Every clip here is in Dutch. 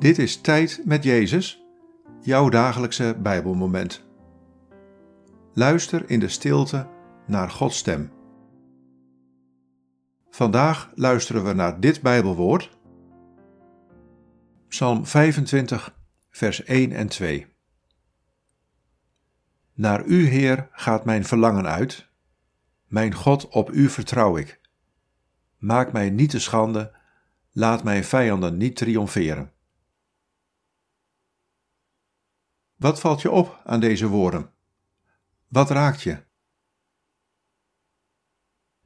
Dit is Tijd met Jezus, jouw dagelijkse Bijbelmoment. Luister in de stilte naar Gods stem. Vandaag luisteren we naar dit Bijbelwoord. Psalm 25, vers 1 en 2. Naar U, Heer, gaat mijn verlangen uit. Mijn God, op U vertrouw ik. Maak mij niet te schande, laat mijn vijanden niet triomferen. Wat valt je op aan deze woorden? Wat raakt je?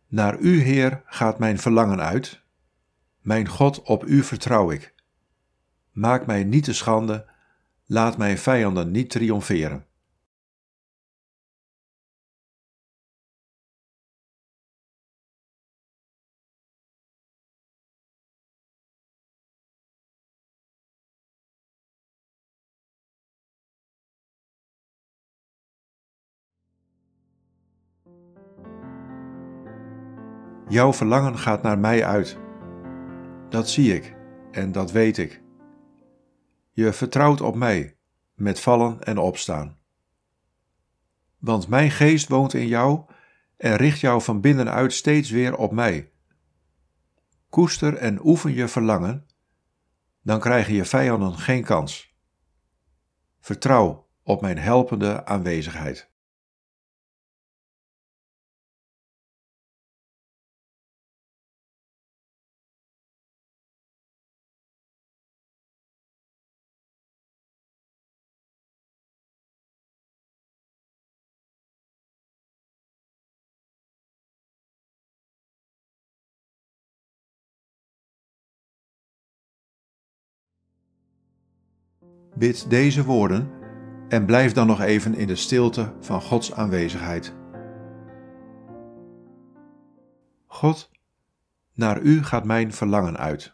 Naar U, Heer, gaat mijn verlangen uit. Mijn God, op U vertrouw ik. Maak mij niet te schande, laat mijn vijanden niet triomferen. Jouw verlangen gaat naar mij uit. Dat zie ik en dat weet ik. Je vertrouwt op mij met vallen en opstaan. Want mijn geest woont in jou en richt jou van binnenuit steeds weer op mij. Koester en oefen je verlangen, dan krijgen je vijanden geen kans. Vertrouw op mijn helpende aanwezigheid. Bid deze woorden en blijf dan nog even in de stilte van Gods aanwezigheid. God, naar U gaat mijn verlangen uit.